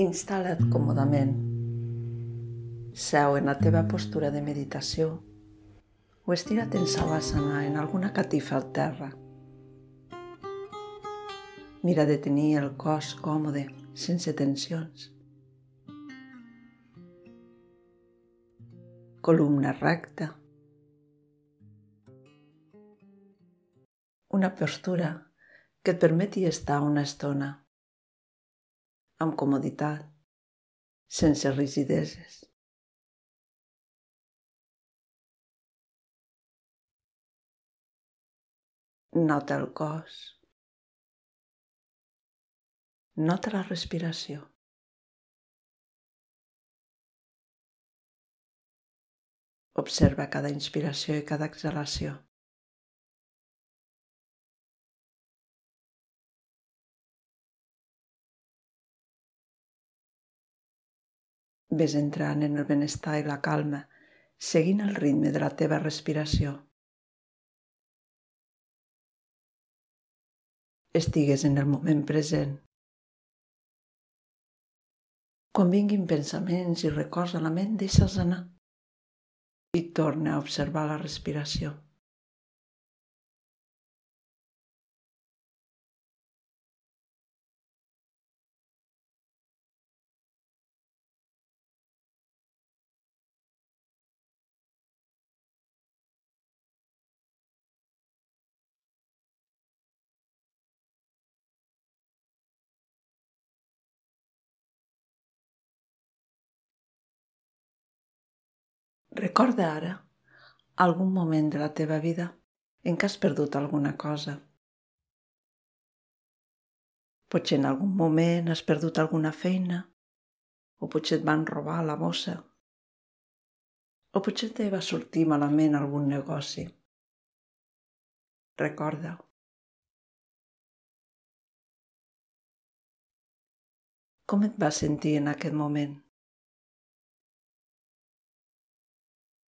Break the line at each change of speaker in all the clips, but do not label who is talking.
Instal·la't còmodament. Seu en la teva postura de meditació o estira't en savasana en alguna catifa al terra. Mira de tenir el cos còmode, sense tensions. Columna recta. Una postura que et permeti estar una estona amb comoditat, sense rigideses. Nota el cos. Nota la respiració. Observa cada inspiració i cada exhalació. Ves entrant en el benestar i la calma, seguint el ritme de la teva respiració. Estigues en el moment present. Quan vinguin pensaments i records a la ment, deixa'ls anar i torna a observar la respiració. Recorda ara algun moment de la teva vida en què has perdut alguna cosa. Potser en algun moment has perdut alguna feina, o potser et van robar la bossa, o potser te va sortir malament algun negoci. Recorda. Com et vas sentir en aquest moment?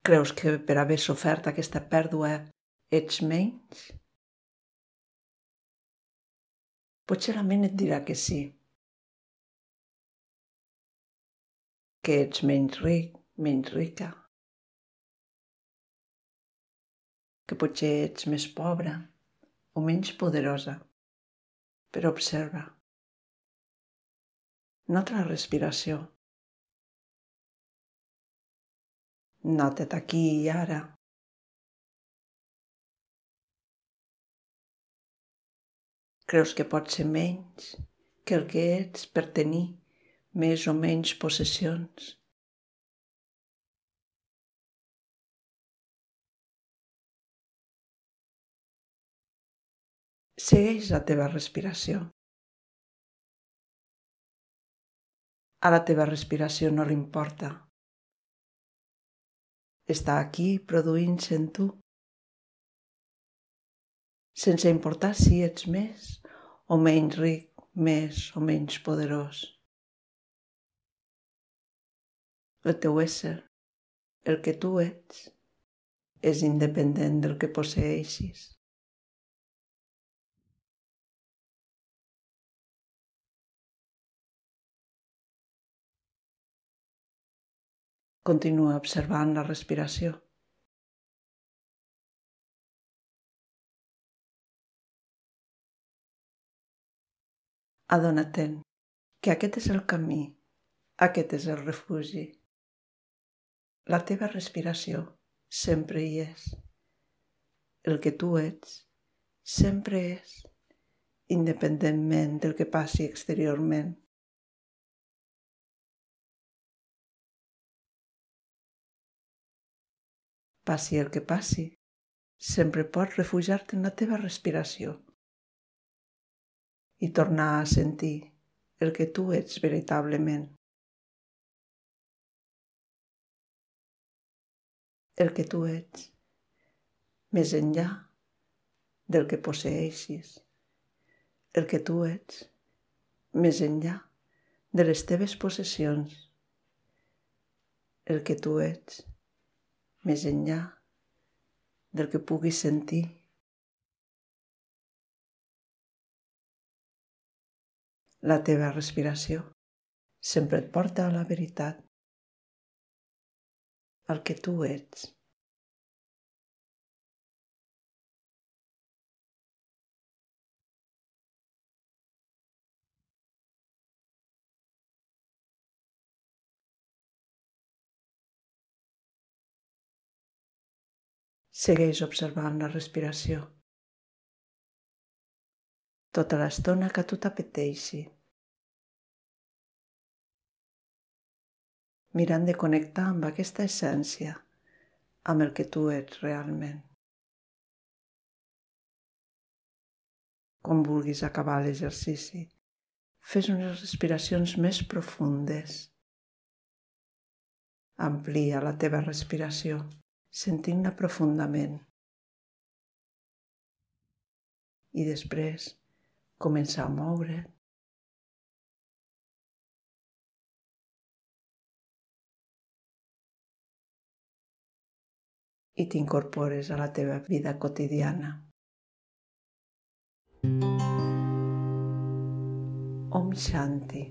Creus que per haver sofert aquesta pèrdua ets menys? Potser la ment et dirà que sí. Que ets menys ric, menys rica. Que potser ets més pobra o menys poderosa. Però observa. Nota la respiració. Nota't aquí i ara. Creus que pots ser menys que el que ets per tenir més o menys possessions? Segueix la teva respiració. A la teva respiració no li importa està aquí produint-se en tu, sense importar si ets més o menys ric, més o menys poderós. El teu ésser, el que tu ets, és independent del que posseixis. Continua observant la respiració. Adona-te'n que aquest és el camí, aquest és el refugi. La teva respiració sempre hi és. El que tu ets sempre és, independentment del que passi exteriorment. Passi el que passi, sempre pots refugiar-te en la teva respiració i tornar a sentir el que tu ets veritablement. El que tu ets, més enllà del que posseixis. El que tu ets, més enllà de les teves possessions. El que tu ets, més enllà del que puguis sentir. La teva respiració sempre et porta a la veritat, al que tu ets. Segueix observant la respiració. Tota l'estona que tu t'apeteixi. Mirant de connectar amb aquesta essència, amb el que tu ets realment. Quan vulguis acabar l'exercici, fes unes respiracions més profundes. Amplia la teva respiració sentint-la profundament. I després començar a moure. I t'incorpores a la teva vida quotidiana. Om Shanti.